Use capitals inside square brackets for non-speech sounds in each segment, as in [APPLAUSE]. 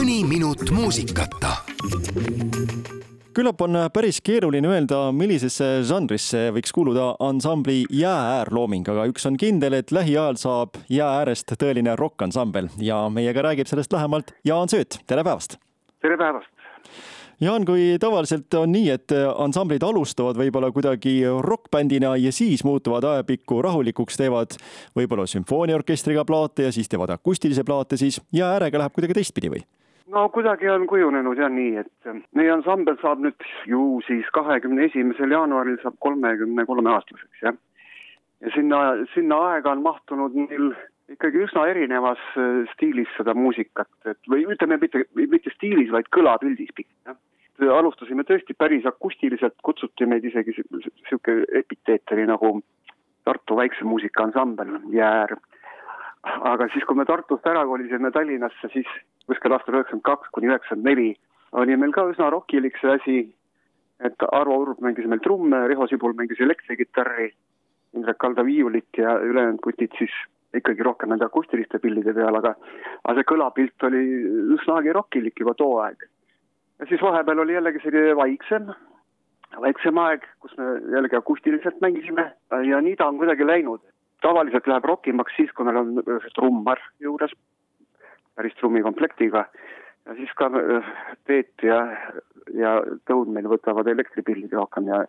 mõni minut muusikata küllap on päris keeruline öelda, millisesse žanrisse võiks kuuluda ansambli Jäääär looming, aga üks on kindel, et lähiajal saab jää äärest tõeline rokkansambel ja meiega räägib sellest lähemalt Jaan Sööt, tere päevast! tere päevast! Jaan, kui tavaliselt on nii, et ansamblid alustavad võib-olla kuidagi rokkbändina ja siis muutuvad ajapikku rahulikuks, teevad võib-olla sümfooniaorkestriga plaate ja siis teevad akustilisi plaate, siis Jäääärega läheb kuidagi teistpidi või? No kuidagi on kujunenud jah nii, et meie ansambel saab nüüd ju siis kahekümne esimesel jaanuaril saab kolmekümne kolme aastaseks, jah. ja sinna, sinna aega on mahtunud neil ikkagi üsna erinevas äh, stiilis seda muusikat, et või ütleme, mitte, mitte stiilis, vaid kõlapildis pigem, jah alustasime tõesti päris akustiliselt, kutsuti meid isegi sihuke epiteeteri nagu Tartu väikse muusikaansambel Jäär. Aga siis, kui me Tartust ära kolisime Tallinnasse, siis kuskil aastal üheksakümmend kaks kuni üheksakümmend neli oli meil ka üsna rokilik see asi, et Arvo Urb mängis meil trumme, Riho Sibul mängis elektrikitarri, Indrek Kalda viiulit ja ülejäänud kutid siis ikkagi rohkem nende akustiliste pillide peal, aga aga see kõlapilt oli üsnagi rokilik juba too aeg ja siis vahepeal oli jällegi selline vaiksem, väiksem aeg, kus me jällegi akustiliselt mängisime ja nii ta on kuidagi läinud. Tavaliselt läheb rokimaks siis, kui meil on trummar juures, päris trummikomplektiga ja siis ka äh, Peet ja, ja Tõun meil võtavad elektripillid rohkem ja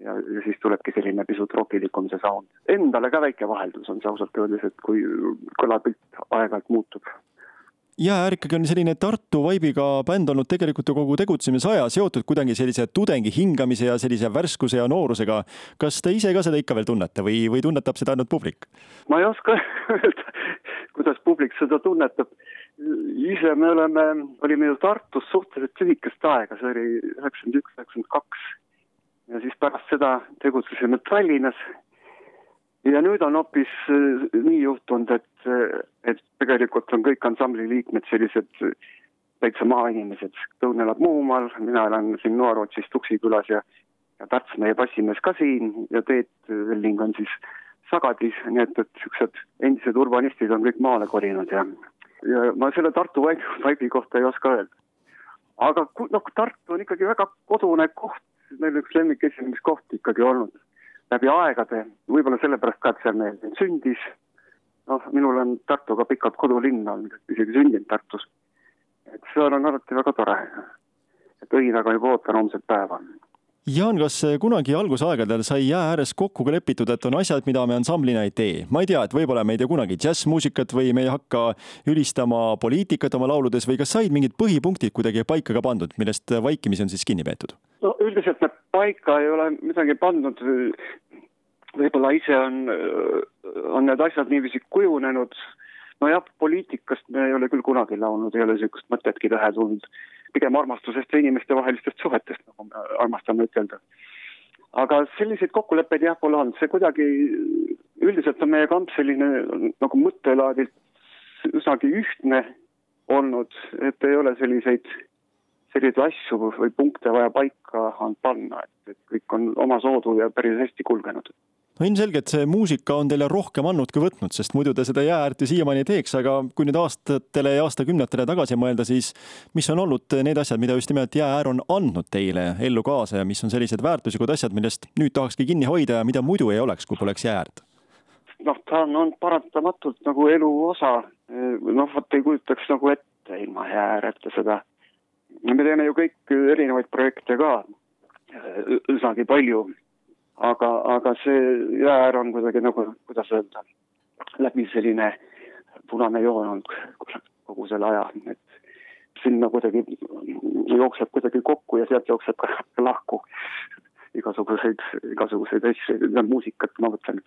ja, ja siis tulebki selline pisut rokilikum see sound. Endale ka väike vaheldus on see ausalt öeldes, et kui kõlapilt aeg-ajalt muutub Jäääär ikkagi on selline Tartu vaibiga bänd olnud tegelikult ju kogu tegutsemisaja seotud kuidagi sellise tudengi hingamise ja sellise värskuse ja noorusega. kas te ise ka seda ikka veel tunnete või, või tunnetab seda ainult publik? ma ei oska öelda, kuidas publik seda tunnetab. ise me oleme, olime ju Tartus suhteliselt lühikest aega, see oli üheksakümmend üks, üheksakümmend kaks. ja siis pärast seda tegutsesime Tallinnas ja nüüd on hoopis äh, nii juhtunud, et, äh, et tegelikult on kõik ansambli liikmed sellised äh, täitsa maainimesed. Tõun elab Muumaal, mina elan siin Noarootsis Tuksi külas ja, ja Tarts, meie bassimees ka siin ja Teet Velling on siis Sagadis, nii et, et niisugused endised urbanistid on kõik maale kolinud ja, ja ma selle Tartu vaibi kohta ei oska öelda. aga noh, Tartu on ikkagi väga kodune koht, meil üks lemmikesinemiskoht ikkagi olnud läbi aegade, võib-olla sellepärast ka, et seal meil sündis, noh, minul on Tartuga pikalt kodulinn olnud, isegi sündinud Tartus. et seal on alati väga tore. et õinaga juba ootan homset päeva. Jaan, kas kunagi algusaegadel sai jää ääres kokku ka lepitud, et on asjad, mida me ansamblina ei tee? ma ei tea, et võib-olla me ei tee kunagi džässmuusikat või me ei hakka ülistama poliitikat oma lauludes või kas said mingid põhipunktid kuidagi paika ka pandud, millest vaikimisi on siis kinni peetud? no üldiselt me paika ei ole midagi pandud. võib-olla ise on, on need asjad niiviisi kujunenud. nojah, poliitikast me ei ole küll kunagi laulnud, ei ole niisugust mõtetki pähe tulnud. Pigem armastusest ja inimestevahelistest suhetest, nagu me armastame ütelda. aga selliseid kokkuleppeid jah, pole olnud, see kuidagi, üldiselt on meie kamp selline nagu mõttelaadilt üsnagi ühtne olnud, et ei ole selliseid selliseid asju või punkte vaja paika panna, et, et kõik on omasoodu ja päris hästi kulgenud no ilmselgelt see muusika on teile rohkem andnud kui võtnud, sest muidu te seda jäääärt ju siiamaani ei teeks, aga kui nüüd aastatele ja aastakümnetele tagasi mõelda, siis mis on olnud need asjad, mida just nimelt jäääär on andnud teile ellu kaasa ja mis on sellised väärtuslikud asjad, millest nüüd tahakski kinni hoida ja mida muidu ei oleks, kui poleks jäääärt? noh, ta on, on paratamatult nagu elu osa, noh, vot ei kujutaks nagu ette ilma jääääreta seda. Me teeme ju kõik erinevaid projekte ka, üsnagi palju, aga, aga see jäär on kuidagi nagu, kuidas öelda, läbi selline punane joon olnud kogu selle aja, et sinna kuidagi jookseb kuidagi kokku ja sealt jookseb ka lahku igasuguseid, igasuguseid asju, muusikat ma mõtlen.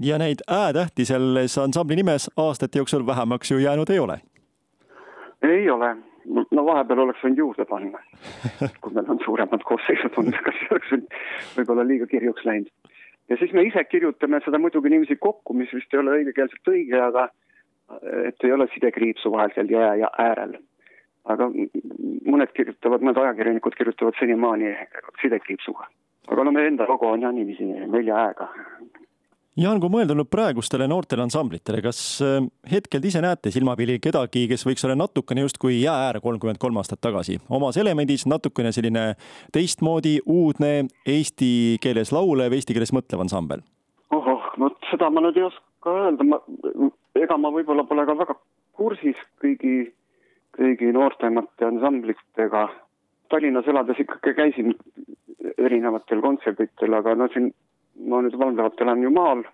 ja neid ä-tähti selles ansambli nimes aastate jooksul vähemaks ju jäänud ei ole? ei ole no vahepeal oleks võinud juurde panna, [LAUGHS] kui meil on suuremad koosseisud olnud, kas see oleks võib-olla liiga kirjuks läinud. ja siis me ise kirjutame seda muidugi niiviisi kokku, mis vist ei ole õigekeelselt õige, aga et ei ole sidekriipsu vahel seal jää ja äärel. aga mõned kirjutavad, mõned ajakirjanikud kirjutavad senimaani sidekriipsuga. aga no meie enda logo on jah niiviisi nelja ä-ga Jaan, kui mõelda nüüd praegustele noortele ansamblitele, kas äh, hetkel ise näete silmapilli kedagi, kes võiks olla natukene justkui jää äär kolmkümmend kolm aastat tagasi, omas elemendis natukene selline teistmoodi, uudne, eesti keeles laulev, eesti keeles mõtlev ansambel? ohoh, no seda ma nüüd ei oska öelda, ma, ega ma võib-olla pole ka väga kursis kõigi, kõigi noortemate ansamblitega. Tallinnas elades ikkagi käisin erinevatel kontserditel, aga no siin ma nüüd valdavalt elan ju maal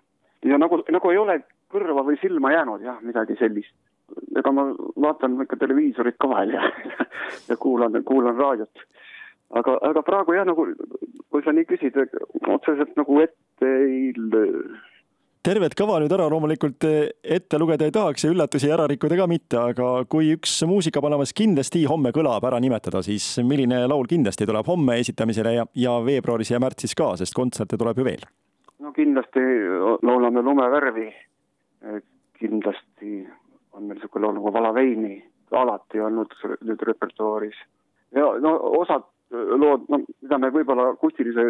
ja nagu, nagu ei ole kõrva või silma jäänud jah, midagi sellist. ega ma vaatan ikka televiisorit ka vahel ja, [LAUGHS] ja kuulan, kuulan raadiot. aga, aga praegu jah, nagu kui sa nii küsid, otseselt nagu ette ei löö tervet kava nüüd ära loomulikult ette lugeda ei tahaks ja üllatusi ära rikkuda ka mitte, aga kui üks muusikapanamas kindlasti homme kõlab ära nimetada, siis milline laul kindlasti tuleb homme esitamisele ja, ja veebruaris ja märtsis ka, sest kontserte tuleb ju veel? no kindlasti laulame Lumevärvi. kindlasti on meil niisugune laul nagu Vala veini alati olnud nüüd repertuaaris. ja no osad lood, no mida me võib-olla akustilise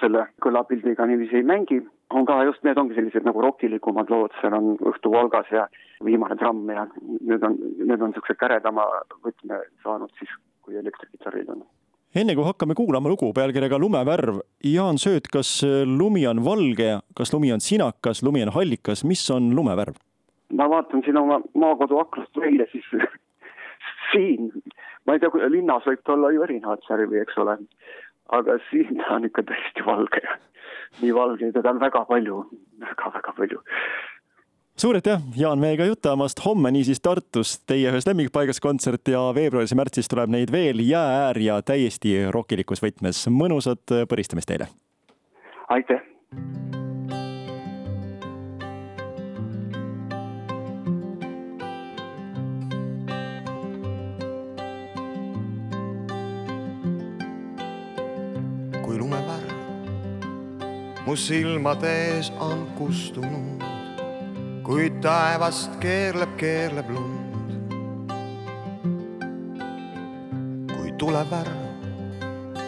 selle kõlapildiga niiviisi ei mängi, on ka just need ongi sellised nagu rokilikumad lood, seal on Õhtu Valgas ja Viimane tramm ja need on, need on niisuguse käredama võtme saanud siis, kui elektrikitarril on enne kui hakkame kuulama lugu pealkirjaga Lumevärv, Jaan Sööt, kas lumi on valge, kas lumi on sinakas, lumi on hallikas, mis on lumevärv? ma vaatan siin oma maakodu aknast välja, siis [LAUGHS] siin ma ei tea, linnas võib ta olla ju erinevat värvi, eks ole, aga siin ta on ikka täiesti valge. nii valge, teda on väga palju väga,, väga-väga palju suur aitäh, Jaan, meiega jutamast. homme niisiis Tartus teie ühes lemmikpaigas kontsert ja veebruaris ja märtsis tuleb neid veel jäääär ja täiesti rokilikus võtmes. mõnusat põristamist teile! aitäh! Mu silmade ees on kustunud, kuid taevast keerleb, keerleb lund. kui tuleb värv,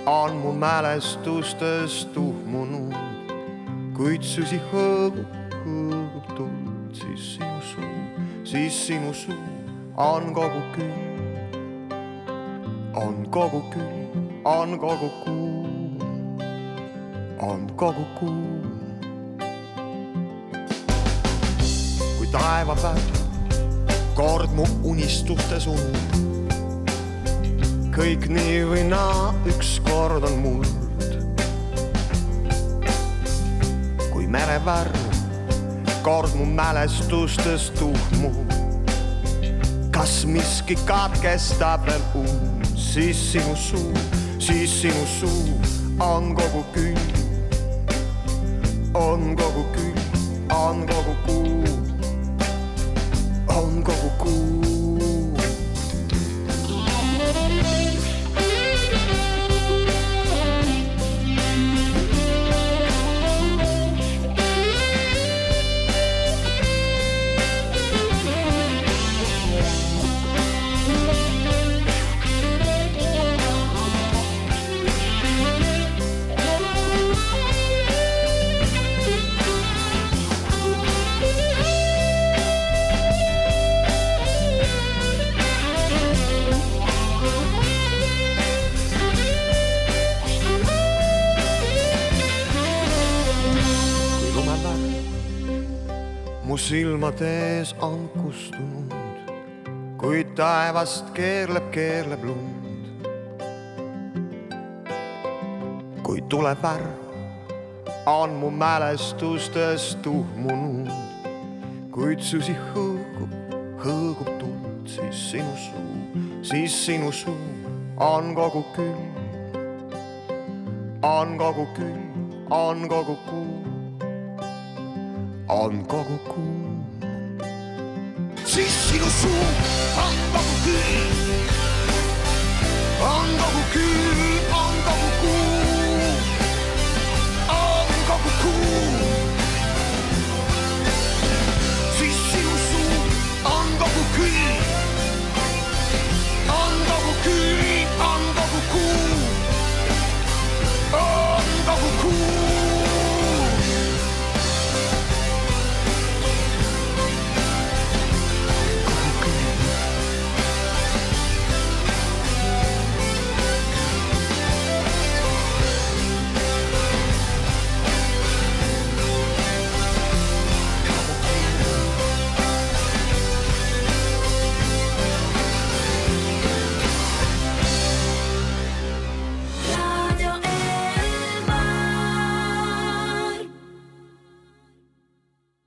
on mu mälestustes tuhmunud, kuid süsi hõõgub, hõõgub tuld, siis sinu suu, siis sinu suu on kogu külm, on kogu külm, on kogu kuu on kogu kuu. kui taevapäev kord mu unistustes unub, kõik nii või naa ükskord on muld. kui merevärv kord mu mälestustes tuhmub, kas miski katkestab veel und, siis sinu suu, siis sinu suu on kogu külm on kogu külm, on kogu kuu, silmade ees on kustunud, kuid taevast keerleb, keerleb lund. kui tuleb värv, on mu mälestustes tuhmunud, kuid süsi hõõgub, hõõgub tuld, siis sinu suu, siis sinu suu on kogu külm, on kogu külm, on kogu kuu on kogu kuu. siis sinu suu on kogu külm, on kogu külm.